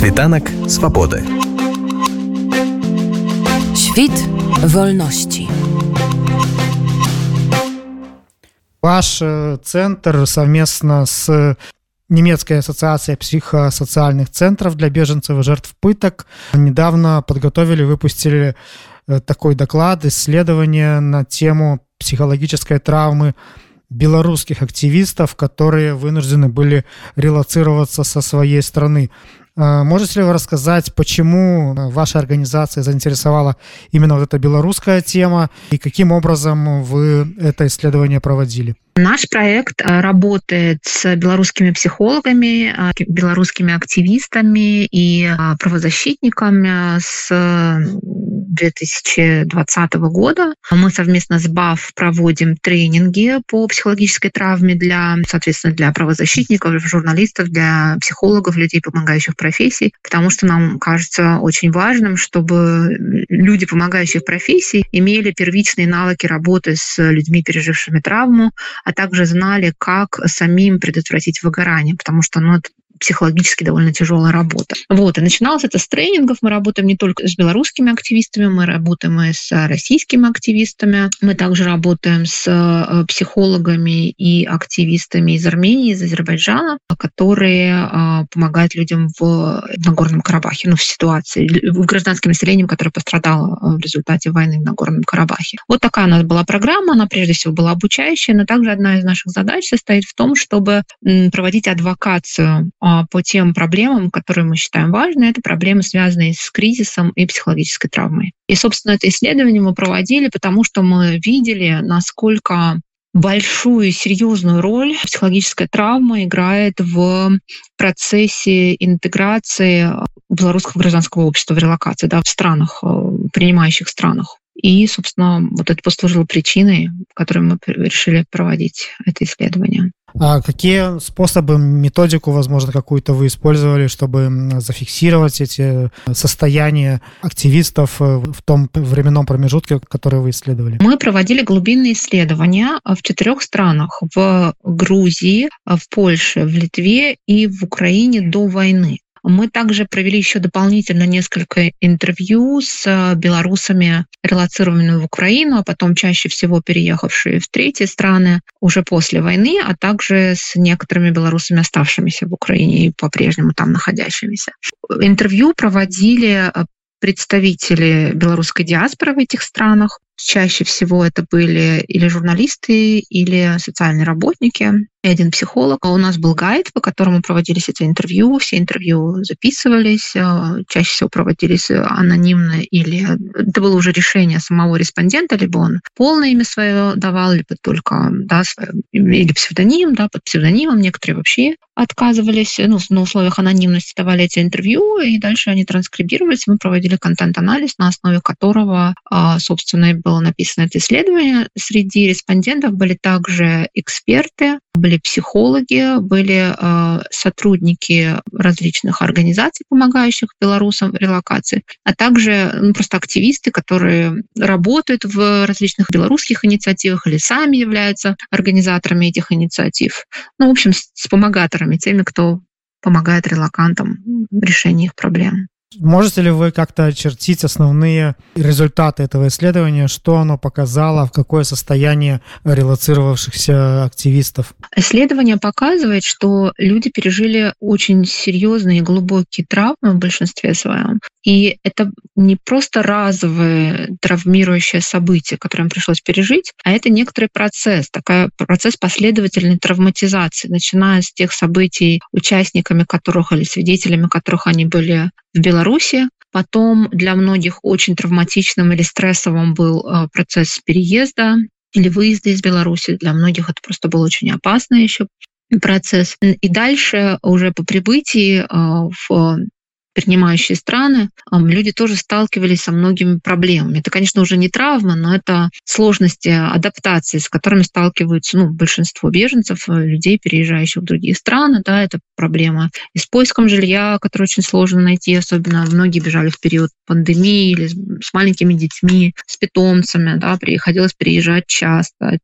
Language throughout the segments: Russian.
Світанак свабоды. Świt wolności. Ваш э, центр совместно с немецкой ассоциацией психосоциальных центров для беженцев и жертв пыток недавно подготовили, выпустили э, такой доклад, исследование на тему психологической травмы белорусских активистов, которые вынуждены были релацироваться со своей страны. А, можете ли вы рассказать, почему ваша организация заинтересовала именно вот эта белорусская тема и каким образом вы это исследование проводили? Наш проект э, работает с белорусскими психологами, э, белорусскими активистами и э, правозащитниками с 2020 года. Мы совместно с БАФ проводим тренинги по психологической травме для, соответственно, для правозащитников, журналистов, для психологов, людей, помогающих профессий, потому что нам кажется очень важным, чтобы люди, помогающие в профессии, имели первичные навыки работы с людьми, пережившими травму, а также знали, как самим предотвратить выгорание, потому что ну, это психологически довольно тяжелая работа. Вот, и начиналось это с тренингов. Мы работаем не только с белорусскими активистами, мы работаем и с российскими активистами. Мы также работаем с э, психологами и активистами из Армении, из Азербайджана, которые э, помогают людям в Нагорном Карабахе, ну, в ситуации, в гражданским населением, которое пострадало э, в результате войны в Нагорном Карабахе. Вот такая у нас была программа, она прежде всего была обучающая, но также одна из наших задач состоит в том, чтобы проводить адвокацию по тем проблемам, которые мы считаем важны. Это проблемы, связанные с кризисом и психологической травмой. И, собственно, это исследование мы проводили, потому что мы видели, насколько большую серьезную роль психологическая травма играет в процессе интеграции белорусского гражданского общества в релокации да, в странах, э, принимающих странах. И, собственно, вот это послужило причиной, которой мы решили проводить это исследование. А какие способы, методику, возможно, какую-то вы использовали, чтобы зафиксировать эти состояния активистов э, в том временном промежутке, который вы исследовали? Мы проводили глубинные исследования в четырех странах. В Грузии, в Польше, в Литве и в Украине до войны. Мы также провели еще дополнительно несколько интервью с э, белорусами, релацированными в Украину, а потом чаще всего переехавшие в третьи страны уже после войны, а также с некоторыми белорусами, оставшимися в Украине и по-прежнему там находящимися. Интервью проводили э, представители белорусской диаспоры в этих странах. Чаще всего это были или журналисты, или социальные работники, и один психолог. У нас был гайд, по которому проводились эти интервью. Все интервью записывались, э, чаще всего проводились анонимно, или это было уже решение самого респондента, либо он полное имя свое давал, либо только да, свое, или псевдоним, да, под псевдонимом. Некоторые вообще отказывались, ну, на условиях анонимности давали эти интервью, и дальше они транскрибировались. Мы проводили контент-анализ, на основе которого, а, собственно, и было написано это исследование. Среди респондентов были также эксперты, были психологи, были э, сотрудники различных организаций, помогающих белорусам в релокации, а также ну, просто активисты, которые работают в различных белорусских инициативах или сами являются организаторами этих инициатив. Ну, в общем, с помогаторами, теми, кто помогает релакантам в решении их проблем. Можете ли вы как-то очертить основные результаты этого исследования, что оно показало, в какое состояние релацировавшихся активистов? Исследование показывает, что люди пережили очень серьезные и глубокие травмы в большинстве своем. И это не просто разовое травмирующее событие, которое им пришлось пережить, а это некоторый процесс, такой процесс последовательной травматизации, начиная с тех событий, участниками которых или свидетелями которых они были в Беларуси. Потом для многих очень травматичным или стрессовым был э, процесс переезда или выезда из Беларуси. Для многих это просто был очень опасный еще процесс. И дальше уже по прибытии э, в принимающие страны, люди тоже сталкивались со многими проблемами. Это, конечно, уже не травма, но это сложности адаптации, с которыми сталкиваются ну, большинство беженцев, э, людей, переезжающих в другие страны. Да, это проблема и с поиском жилья, которое очень сложно найти, особенно многие бежали в период пандемии или с маленькими детьми, с питомцами, да, приходилось переезжать часто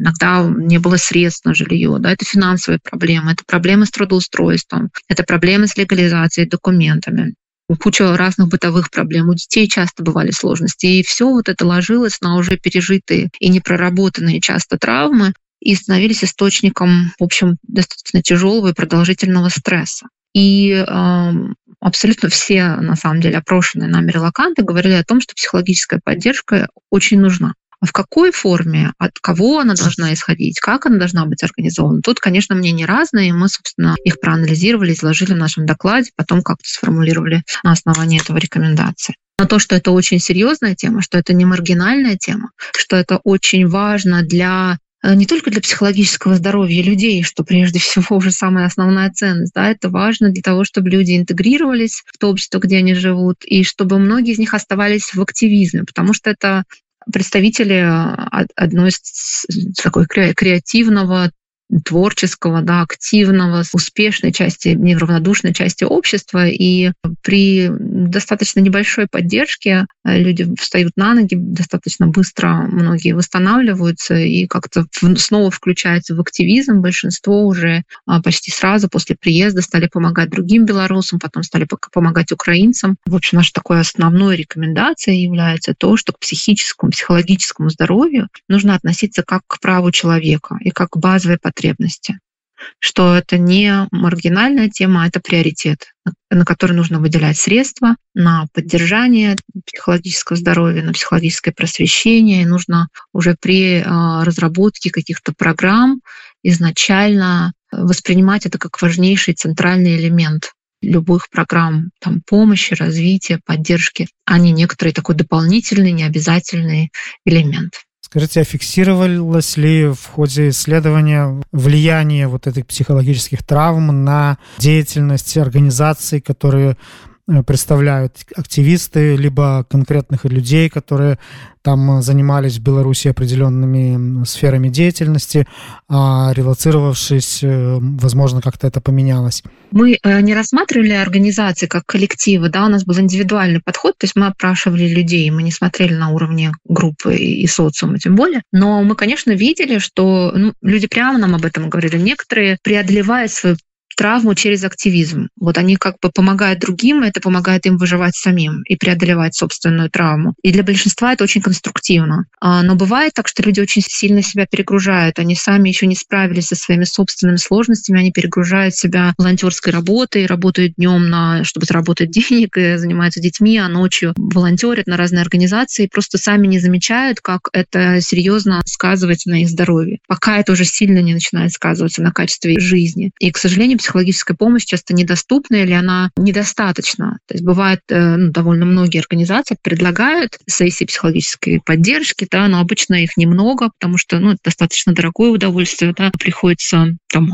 иногда не было средств на жилье, да, это финансовые проблемы, это проблемы с трудоустройством, это проблемы с легализацией документами куча разных бытовых проблем. У детей часто бывали сложности. И все вот это ложилось на уже пережитые и непроработанные часто травмы и становились источником, в общем, достаточно тяжелого и продолжительного стресса. И э, абсолютно все, на самом деле, опрошенные нами релаканты говорили о том, что психологическая поддержка очень нужна. В какой форме, от кого она должна исходить, как она должна быть организована. Тут, конечно, мнения разные, и мы, собственно, их проанализировали, изложили в нашем докладе, потом как-то сформулировали на основании этого рекомендации. Но то, что это очень серьезная тема, что это не маргинальная тема, что это очень важно для э, не только для психологического здоровья людей, что прежде всего уже самая основная ценность. Да, это важно для того, чтобы люди интегрировались в то общество, где они живут, и чтобы многие из них оставались в активизме, потому что это представители а, одной из такой креативного творческого, да, активного, успешной части, неравнодушной части общества. И при достаточно небольшой поддержке э, люди встают на ноги, достаточно быстро многие восстанавливаются и как-то снова включаются в активизм. Большинство уже а, почти сразу после приезда стали помогать другим белорусам, потом стали помогать украинцам. В общем, наша такой основной рекомендацией является то, что к психическому, психологическому здоровью нужно относиться как к праву человека и как к базовой потребности потребности, что это не маргинальная тема, а это приоритет, на который нужно выделять средства на поддержание психологического здоровья, на психологическое просвещение. И нужно уже при а, разработке каких-то программ изначально воспринимать это как важнейший центральный элемент любых программ там, помощи, развития, поддержки, а не некоторый такой дополнительный, необязательный элемент. Скажите, а фиксировалось ли в ходе исследования влияние вот этих психологических травм на деятельность организаций, которые представляют активисты, либо конкретных людей, которые там занимались в Беларуси определенными сферами деятельности, а релацировавшись, э, возможно, как-то это поменялось. Мы э, не рассматривали организации как коллективы, да, у нас был индивидуальный подход, то есть мы опрашивали людей, мы не смотрели на уровне группы и социума тем более, но мы, конечно, видели, что ну, люди прямо нам об этом говорили, некоторые преодолевают свою травму через активизм. Вот они как бы помогают другим, это помогает им выживать самим и преодолевать собственную травму. И для большинства это очень конструктивно. А, но бывает так, что люди очень сильно себя перегружают. Они сами еще не справились со своими собственными сложностями, они перегружают себя волонтерской работой, работают днем на, чтобы заработать денег, и занимаются детьми, а ночью волонтерят на разные организации, просто сами не замечают, как это серьезно сказывается на их здоровье, пока это уже сильно не начинает сказываться на качестве жизни. И, к сожалению, психологическая помощь часто недоступна или она недостаточна. То есть бывает, э, ну, довольно многие организации предлагают сессии психологической поддержки, да, но обычно их немного, потому что ну, это достаточно дорогое удовольствие, да, приходится там,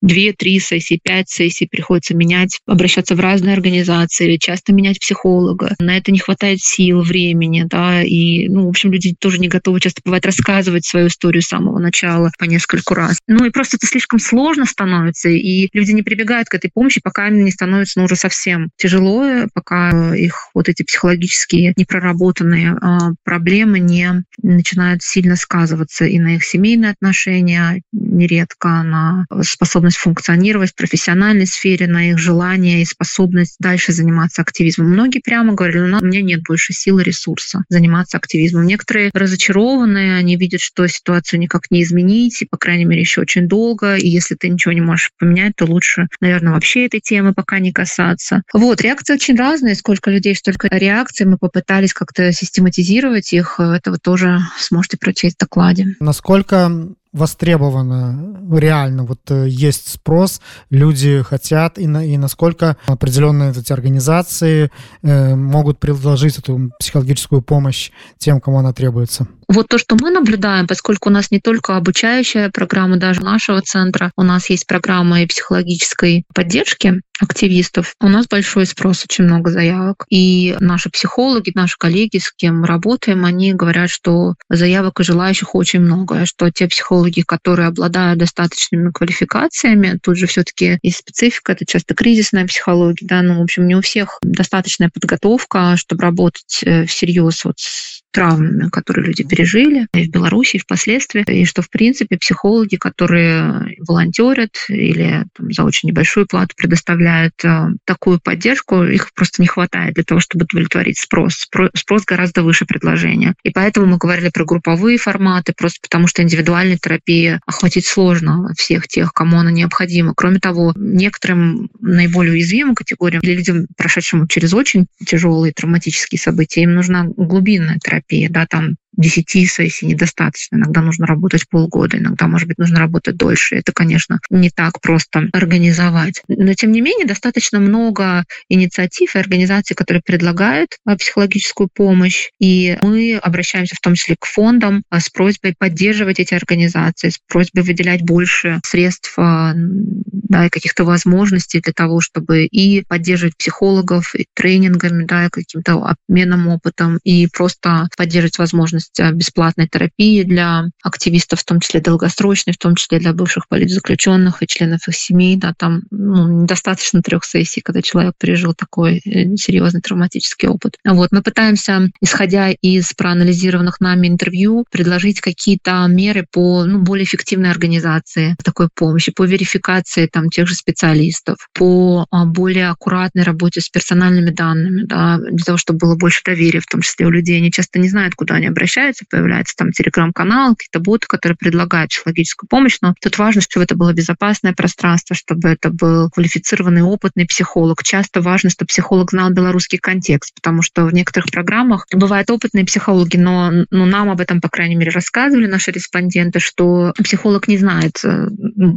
две-три сессии, пять сессий приходится менять, обращаться в разные организации, часто менять психолога. На это не хватает сил, времени, да, и, ну, в общем, люди тоже не готовы часто бывает рассказывать свою историю с самого начала по нескольку раз. Ну и просто это слишком сложно становится, и люди не прибегают к этой помощи, пока им не становится ну, уже совсем тяжело, пока их вот эти психологические непроработанные а, проблемы не начинают сильно сказываться и на их семейные отношения, нередко на способность функционировать в профессиональной сфере, на их желание и способность дальше заниматься активизмом. Многие прямо говорили, у меня нет больше сил и ресурса заниматься активизмом. Некоторые разочарованные, они видят, что ситуацию никак не изменить, и, по крайней мере, еще очень долго, и если ты ничего не можешь поменять, то лучше, наверное, вообще этой темы пока не касаться. Вот, реакции очень разные, сколько людей, столько реакций, мы попытались как-то систематизировать их, это вы тоже сможете прочесть в докладе. Насколько востребовано реально вот э, есть спрос люди хотят и, на, и насколько определенные эти организации э, могут предложить эту психологическую помощь тем кому она требуется вот то, что мы наблюдаем, поскольку у нас не только обучающая программа даже нашего центра, у нас есть программа и психологической поддержки активистов. У нас большой спрос, очень много заявок. И наши психологи, наши коллеги, с кем работаем, они говорят, что заявок и желающих очень много, что те психологи, которые обладают достаточными квалификациями. Тут же все-таки есть специфика, это часто кризисная психология, да, ну, в общем, не у всех достаточная подготовка, чтобы работать э, всерьез вот с травмами, которые люди пережили и в Беларуси, и впоследствии, и что, в принципе, психологи, которые волонтерят или там, за очень небольшую плату предоставляют э, такую поддержку, их просто не хватает для того, чтобы удовлетворить спрос. Спрос гораздо выше предложения. И поэтому мы говорили про групповые форматы, просто потому что индивидуальной терапии охватить сложно всех тех, кому она необходима. Кроме того, некоторым наиболее уязвимым категориям или людям, прошедшим через очень тяжелые травматические события, им нужна глубинная терапия да, там 10 сессий недостаточно. Иногда нужно работать полгода, иногда, может быть, нужно работать дольше. Это, конечно, не так просто организовать. Но, тем не менее, достаточно много инициатив и организаций, которые предлагают а, психологическую помощь. И мы обращаемся в том числе к фондам а, с просьбой поддерживать эти организации, с просьбой выделять больше средств а, да, и каких-то возможностей для того, чтобы и поддерживать психологов, и тренингами, да, и каким-то обменом опытом, и просто поддерживать возможность возможность э, бесплатной терапии для активистов, в том числе долгосрочной, в том числе для бывших политзаключенных и членов их семей. Да, там ну, недостаточно трех сессий, когда человек пережил такой э, серьезный травматический опыт. Вот, мы пытаемся, исходя из проанализированных нами интервью, предложить какие-то меры по ну, более эффективной организации такой помощи, по верификации там, тех же специалистов, по а, более аккуратной работе с персональными данными, да, для того, чтобы было больше доверия, в том числе у людей. Они часто не знают, куда они обращаются обращаются, появляется там телеграм-канал, какие-то боты, которые предлагают психологическую помощь, но тут важно, чтобы это было безопасное пространство, чтобы это был квалифицированный, опытный психолог. Часто важно, чтобы психолог знал белорусский контекст, потому что в некоторых программах бывают опытные психологи, но, но нам об этом, по крайней мере, рассказывали наши респонденты, что психолог не знает э,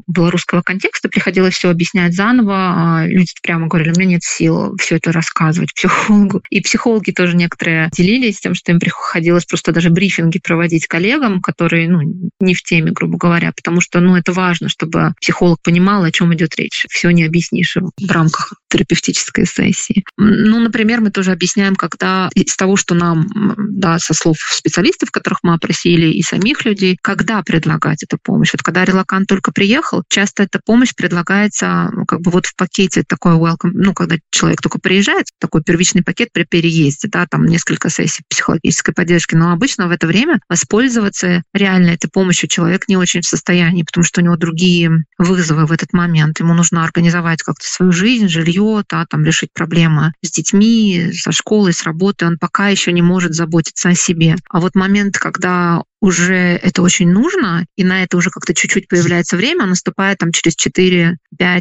белорусского контекста, приходилось все объяснять заново, а люди прямо говорили, у меня нет сил все это рассказывать психологу. И психологи тоже некоторые делились тем, что им приходилось просто даже брифинги проводить коллегам, которые ну, не в теме, грубо говоря, потому что ну, это важно, чтобы психолог понимал, о чем идет речь. Все не объяснишь в рамках терапевтической сессии. Ну, например, мы тоже объясняем, когда из того, что нам, да, со слов специалистов, которых мы опросили, и самих людей, когда предлагать эту помощь. Вот когда релакант только приехал, часто эта помощь предлагается ну, как бы вот в пакете такой welcome, ну, когда человек только приезжает, такой первичный пакет при переезде, да, там несколько сессий психологической поддержки, но обычно в это время воспользоваться реально этой помощью человек не очень в состоянии, потому что у него другие вызовы в этот момент. Ему нужно организовать как-то свою жизнь, жилье, да, там решить проблемы с детьми, со школой, с работой. Он пока еще не может заботиться о себе. А вот момент, когда уже это очень нужно, и на это уже как-то чуть-чуть появляется время, наступает там через 4-5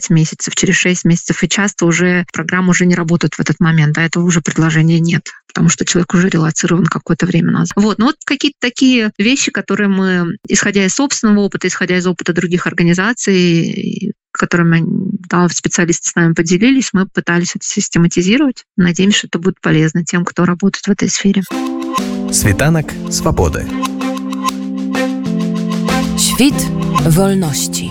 месяцев, через 6 месяцев, и часто уже программа уже не работает в этот момент, а этого уже предложения нет, потому что человек уже релацирован какое-то время назад. Вот, ну вот какие-то такие вещи, которые мы, исходя из собственного опыта, исходя из опыта других организаций, которыми да, специалисты с нами поделились, мы пытались это систематизировать. Надеемся, что это будет полезно тем, кто работает в этой сфере. Светанок свободы. Świt wolności.